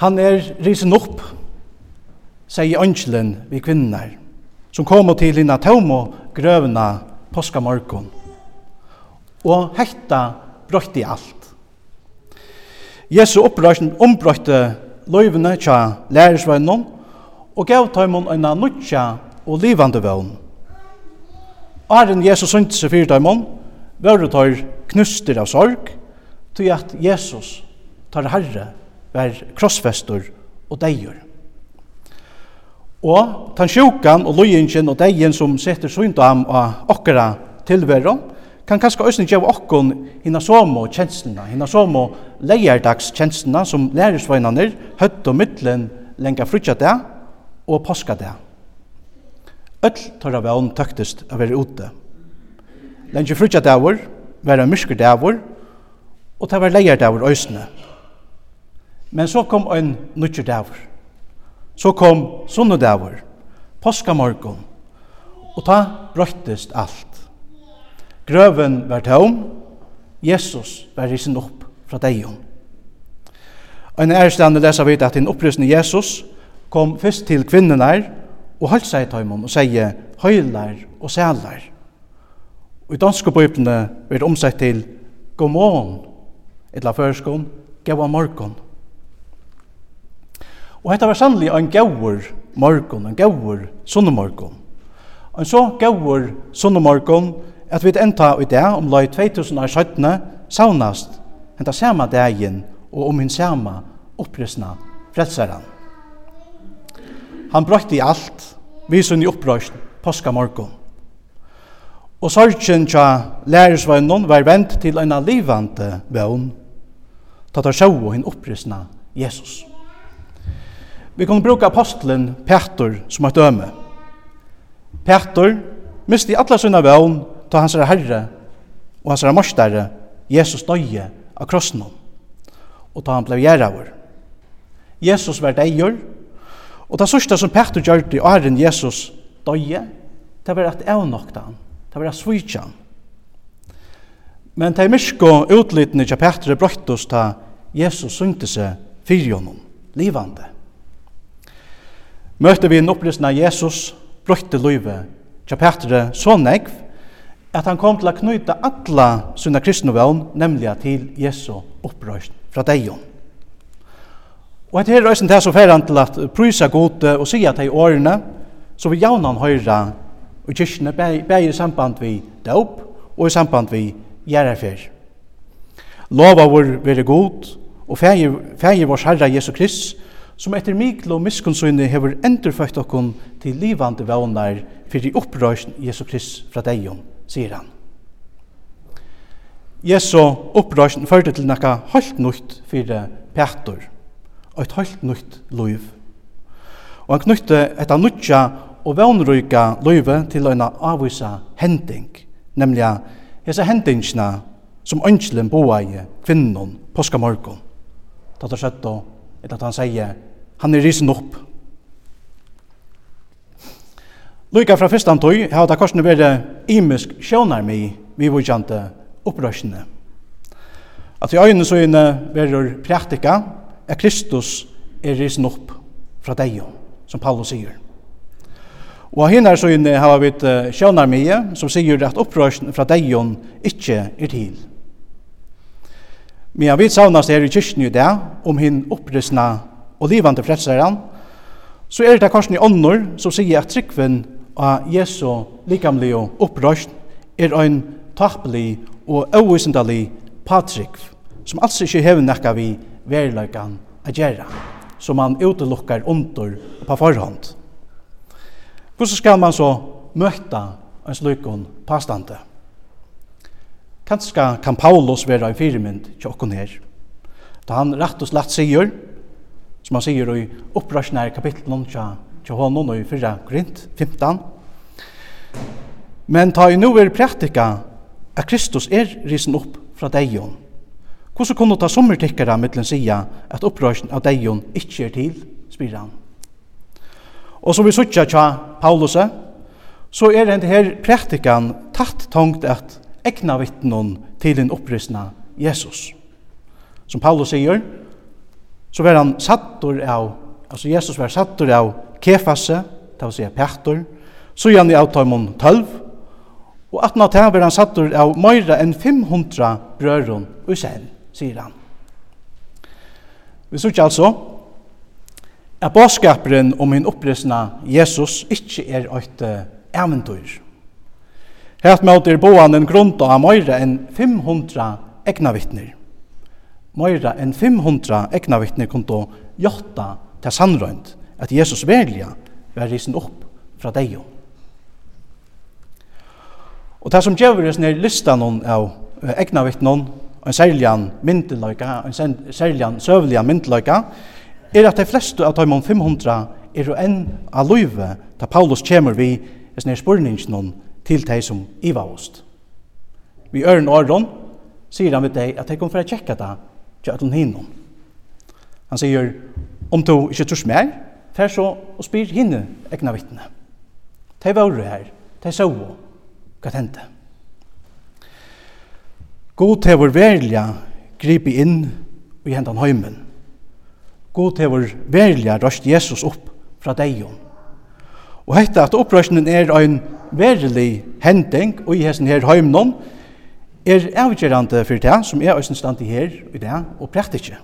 Han er risen opp, sier ønskelen vi kvinner, som kommer til henne tomo grøvna påska morgon. Og hekta brøtt i alt. Jesu opprørsen ombrøtte løyvene tja lærersvennen, og gav tøymon en nutja og livande vøvn. Arren Jesus sønte seg fyrir tøymon, vøvre tar knuster av sorg, tog at Jesus tar herre var krossfester og deier. Og tan sjukan og løyingen og deien som setter syndam av okkara tilveron, kan kanskje også gjøre okkon hina somo kjenslene, hinna somo leierdags kjenslina som lærersvøynene høtt og middelen lenga frutja det og påska det. Öll tar av vann tøktest av være ute. Lengi frutja det var, være myrsker det var, og det var leierdavur øysene. Men så kom ein nuttur dagur. Så kom sunnudagur, påskamorgon, og ta brøttest alt. Grøven var tøm, Jesus var risen opp fra deion. Ein ærestande lesa vi at den opprysne Jesus kom først til kvinnenar og holdt seg i tøymon og sier høylar og sælar. Og i danske bøypene blir det omsett til god morgen, etla førskon, gav morgon. Og hetta var sannelig en gaur morgon, en gaur sunnemorgon. En så gaur sunnemorgon at vi enda i der om lai 2017 saunast henta sama dagen og om hinn sama opprøsna frelsaran. Han brøytti i alt, vi sunni opprøst påska morgon. Og sorgen tja lærersvøgnon var vent til en livande vøgn, tatt av sjå hinn opprøsna Jesus. Jesus. Vi kan bruka apostelen Petur som ett døme. Petur misti alla sina vån ta hans herre og hans herre Jesus døye av krossen og ta han blev gjerraver. Jesus var deier og ta sørsta som Petor gjør i åren Jesus døye det var at evnokta han det var at svitja han Men det er mysko utlitene til Petre brøttos ta Jesus synte seg fyrir honom, livande møtte vi en opplysning av Jesus brøtte løyve til Petre så negv at han kom til å knyte alle sine kristne vevn, nemlig til Jesu opprøst fra deg. Og etter her røysen til så fer han til at prysa gode og sier til årene, så vil jaunan høyre og kyrkene bæg i samband vi døp og i samband vi gjerrefer. Lova vår være god og feir vår herre Jesu Krist som etter miklo og miskunnsyni hever endurføyt okkum til livande vånar fyrir opprøysn Jesu Krist fra deion, sier han. Jesu opprøysn førte til nekka halt nutt fyrir Petur, og et halt nutt loiv. Og han knytte etta nutja og vånrøyka loive til løyna avvisa hending, nemlig hese hendingsna som ønskjelen boa i kvinnon påskamorgon. Tatt og søtt og, at han sier, Han er risen opp. Lykka fra fyrstan antoi, har det korsene vært imisk sjånar mi vi vujkjante opprørsene. At i øynene så inne vært praktika er Kristus er risen opp fra deg, som Paulus sier. Og hinner så inne har vi sjånar mi som sier at opprørsen fra deg ikkje er til. Men vi savnast her i kyrkjen i dag om hin opprøsna og livande frelseren, så er det korsen i ånder som sier at tryggven av Jesu likamlig og opprørst er ein tappelig og avvisendalig patrygg, som altså ikke hever nekka vi verløykan a gjerra, som man utelukkar under på forhånd. Hvordan skal man så møtta en slukon pastande? Kanskje kan Paulus være en firmynd til okken her, da han rett og slett sier, som han sier i opprørsnær kapitlen til tja honom i 4 Korint 15. Men ta i nu er praktika at Kristus er risen opp fra deion. Hvordan kunne ta sommertikkere mittlen sida at opprørsen av deion ikke er til, spyr han. Og som vi sutja tja Paulus, så er den her praktikan tatt tankt at egna vittnen til en opprysna Jesus. Som Paulus sier, så var han sattur av, altså Jesus var sattur av kefasse, det vil si pektor, så gjerne i Taimon 12, og at nå til var han sattur av meira enn 500 brøron og sen, sier han. Vi sier altså, at bådskaperen om min oppresna Jesus ikke er eit eventyr. Helt med er boan en grunn av meira enn 500 egna vittner meira enn 500 egnavittne kunne jotta til sannrøynd at Jesus velja var risen opp fra deg. Og det som gjør oss ned listan av egnavittnen, en særligan myndeløyga, en særligan søvligan myndeløyga, er at de fleste av dem 500 er jo enn av løyve da Paulus kommer vi i sånne spurningen til de som iva oss. Vi øren åren sier han ved deg at de kommer for å tjekke det til at hun hinnom. Han sier, om du ikke trus mer, fer så og spyr hinne egna vittne. De var her, de så hva tente. God til vår velja gripi inn og hendan heimen. God til vår velja røst Jesus opp fra deion. Og hetta at opprøsningen er ein verlig hending og i hessen her høymnon, er avgjørende for det som er øysen stand i her i det og praktikje.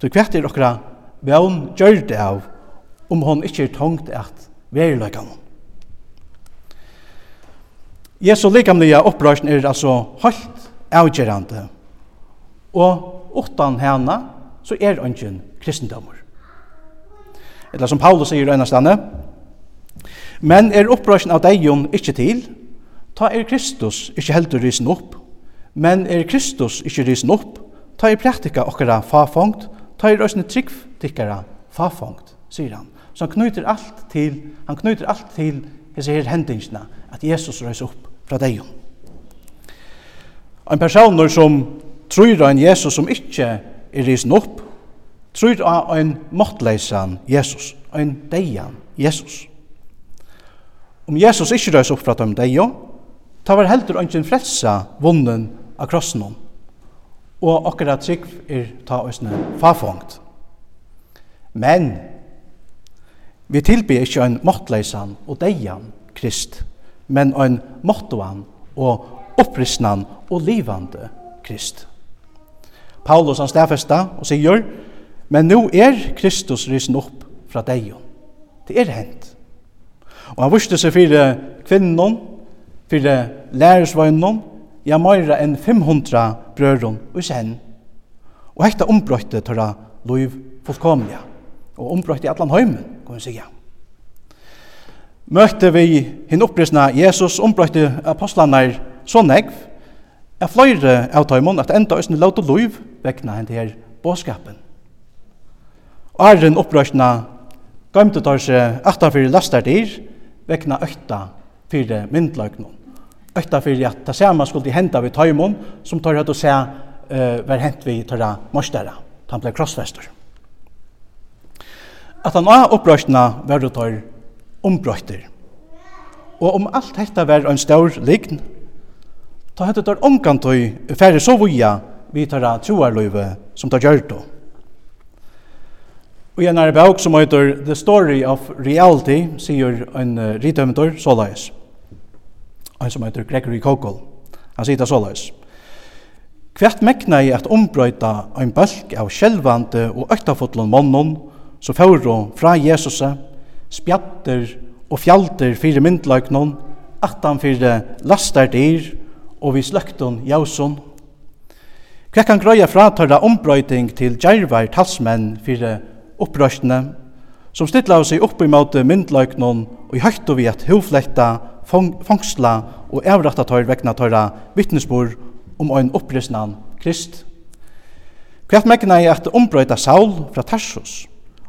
Så hvert er dere vevn gjør det av om hon ikke er tungt at veriløykan. Jesu likamlige opprørsen er altså høyt avgjørende. og utan henne så er ønsken kristendommer. Eller som Paulus sier i øynestane, men er opprørsen av deion ikke til, Ta er Kristus ikkje heldur risen opp, men er Kristus ikkje risen opp, ta er praktika okkara fafongt, ta er òsne trygg tikkara fafongt, sier han. Så han knyter alt til, han knyter alt til hese her hendingsna, at Jesus røys opp fra deg. En personer som tror av en Jesus som ikkje er risen opp, tror av en måttleisan Jesus, en deian Jesus. Om Jesus ikkje røys opp fra dem Ta var heldur ongin frelsa vunnen av krossen hon. Og okkara trygg er ta òsne fafongt. Men, vi tilbyr ikkje ein måttleisan og deian krist, men ein måttoan og opprissnan og livande krist. Paulus han stafesta og sier, men nu er Kristus risen opp fra deion. Det er hent. Og han vurste seg fyrir kvinnon fyrir lærersvøgnen, ja meira enn 500 brøron og sen. Og hekta ombrøyte da loiv fullkomlige, og ombrøyte i allan heimen, kan vi sige. Møtte vi hinn opprisna Jesus ombrøyte apostlanar så negv, er fløyre av tøymon at enda òsne og loiv vekna hendt her båskapen. Og æren opprørsna gøymte tar seg 8 fyrir lastardir vekna økta fyrir myndløgnon ötta för att ta samma skulle hända vid Taimon som tar att säga eh var hänt vi tar mostara han blev krossfäster att han har uppröstna var det tar ombrötter og om allt detta var en stor lign ta hade tar omkantøy færre så voja vi tar troarløyve som tar gjørt då Og en er bok som heter The Story of Reality, sier en uh, rithømtor, såleis en som heter Gregory Kogel. Han sier det såleis. Hvert mekna i at ombrøyta ein bølg av sjelvande og øktafotlan månnen, så fóru fra Jesus, spjatter og fjalter fyrir myndløgnon, atan fire lastar dyr og vi sløkton jauson. Hvert kan grøya fra tørra ombrøyting til djervar talsmenn fyrir opprøstene, som stilla av seg opp i måte myndløgnon og i høyt og vi at hovflekta fangsla og avrætta tøyr vegna tøyra vittnesbor om ein oppresnan krist. Kvært megna er at ombrøyta Saul fra Tarsus,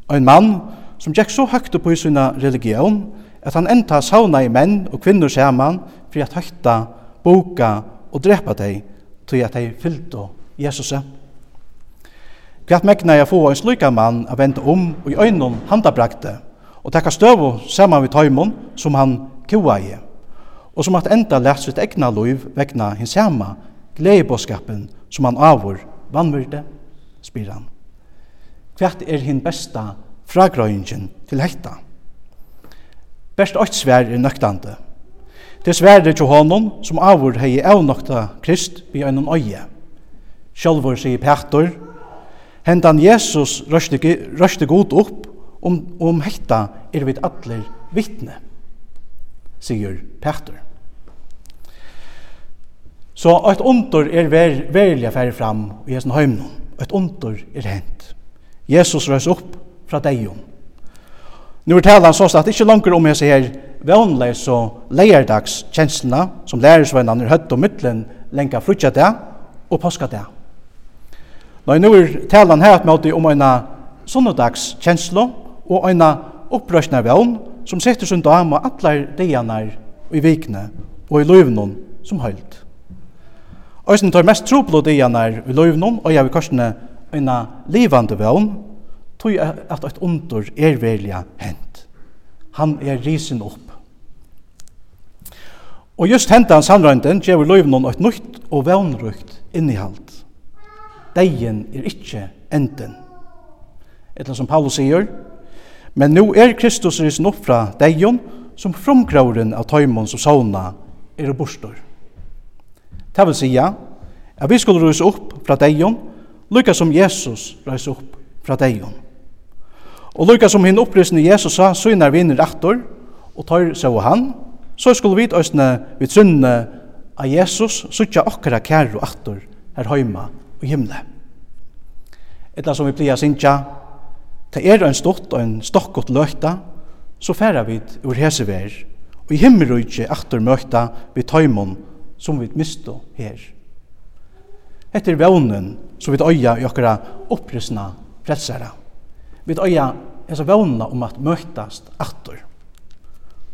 ein mann som gekk så høgt på i sinna religion at han enda sauna i menn og kvinnur saman for at høgta, boka og drepa dei til at dei fyllte Jesus. Kvart megna er få ein sluka mann a venda om og i øynun handabrakte og tekka støvu saman við tøymon som han kua i og som at enda lært sitt egna liv vegna hins sama gledebåskapen som han avur vannvyrde, spyr han. Hvert er hin besta fragrøyingen til hekta? Best åkt svær er nøktande. Det svær er til honom som avur hei avnokta krist vi øynum øye. Sjálfur sier Petur, hendan Jesus røste god opp om, om hekta er vi atler vittne sier Petter. Så eit ondur er ver, verilig færre fram i hessen heimnum. Eit ondur er hent. Jesus røys opp fra deion. Nu er talan sås at ikkje langer om hese her vannleis og leierdags kjenslina som lærersvennan er høtt og mytlen lenka frutja det og påska det. Nei, nu er talan her at møte om eina sunnudags kjenslo og eina opprøsna vann som setter sin dama allar dejanar i vikne og i løyvnum som høyld. Øysen tar mest troplo dejanar i løyvnum og jeg vil korsene en livande vevn tog at et ondur er velja hent. Han er risen opp. Og just hentan sannrøynden gjever løyvnum et nytt og vevnrukt innihald. Deien er ikkje enden. Etla som Paulus sier, Men nu er Kristus risen opp fra deion, som fromgrauren av tøymon som sauna er og bostor. Det vil sija, at vi skulle rys opp fra deion, lykka som Jesus rys opp fra deion. Og lykka som hinn opprysende Jesus sa, synar vinner aktor, og tar seg og han, så skulle vi tøysne vi trunne av Jesus, sutja okkara kæru aktor her heima og himle. Etla som vi plia sinja, Det er ein stort og ein stokkot løkta, så færa vi ur hesevær, og i himmelrujtje aktor møyta vi tøymon som vit misto her. Etter vevnen vånen som vit øya i okkara opprysna frelsara. Vit øya hesa vånena om at møktast aftur.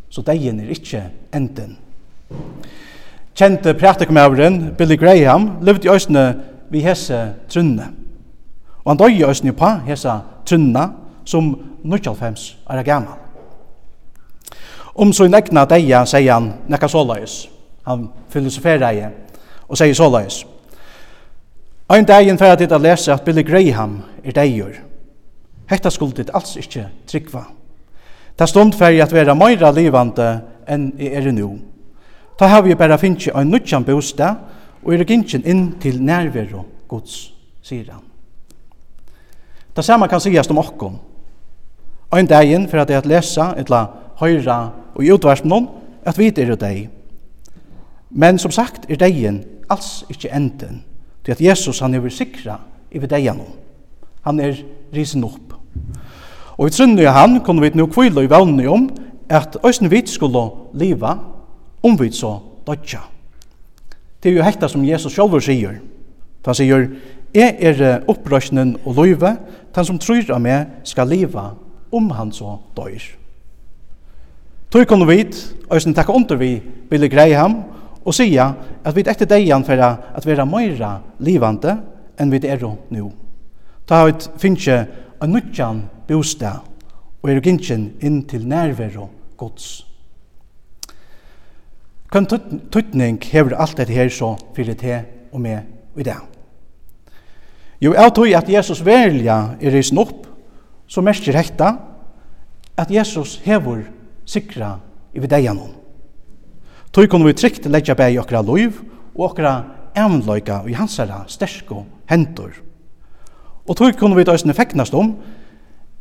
Så degen er ikkje enden. Kjente prætikumævren Billy Graham levde i òsne vi hese trunne. Og han døy i òsne på hesa trinna som 95 er gammal. Om så nekna deia sier han nekka såleis. Han filosoferer ei og sier såleis. Ein dagen færa dit at lese at Billy Graham er deigur. Hetta skuld dit alls ikkje tryggva. Ta stund færi at vera meira livande enn i er nu. Ta har vi bara finnst ein nutjan bosta og er gintjen inn til nærveru Guds, sier han. Det samme kan sies om okkom. Ein dagen for at jeg at lesa, etla høyra og i utvarsmån, at vi er deg. Men som sagt er degen alls ikkje enden, til at Jesus han er sikra i degen Han er risen opp. Og i trunner jo han kunne vi nu kvile i vannet om at òsne vi skulle leva, om vi så dødja. Det er jo hekta som Jesus sjálfur sier. Han sier, Jeg er opprøsnen og løyve, den som tror av meg skal leva om han så døyr. Tøy kunne vi, øysen takk under vi, ville greie ham, og sia at vi etter deian for at vi er meira livande enn vi er nu. Ta vi finnes en nødjan bostad, og er gynnsin inn til nærvero gods. Kan tøtning hever alt dette her så fyrir te og med i dag. Jo, jeg tror at Jesus velja er risen opp, så merker hekta at Jesus hever sikra i videian hon. Tøy kunne vi trygt leggja bæg i okra loiv og okra evnløyga i hansara stersko hentor. Og tøy kunne vi døysene feknast om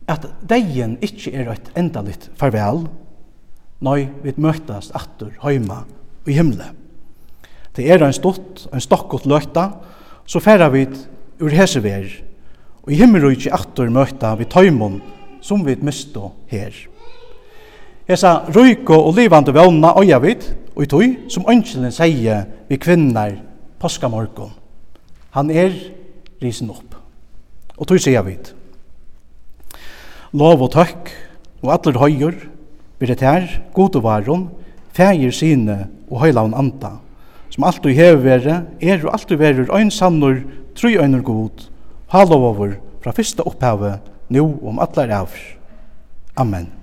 at deien ikkje er eit endalit farvel, nøy vi møtast atur heima og i himle. Det er ein stort, ein stokkot løyta, så færa vi ur hese ver, og i himmelrujtje attor møtta vi tøymon som vi misto her. Hesa røyko og livande vevna øya vid, og i tøy som ønskjelen sier vi kvinnar påskamorgon. Han er risen opp. Og tøy sier vid. Lov og tøkk og atler høyur, biretær, godevaron, fægir sine og høylaun anta, som alt du hever vere, er og alt du verur, øyn sannur, tru øyner god, halovavur fra fyrsta opphavet, nu om atler av. Amen.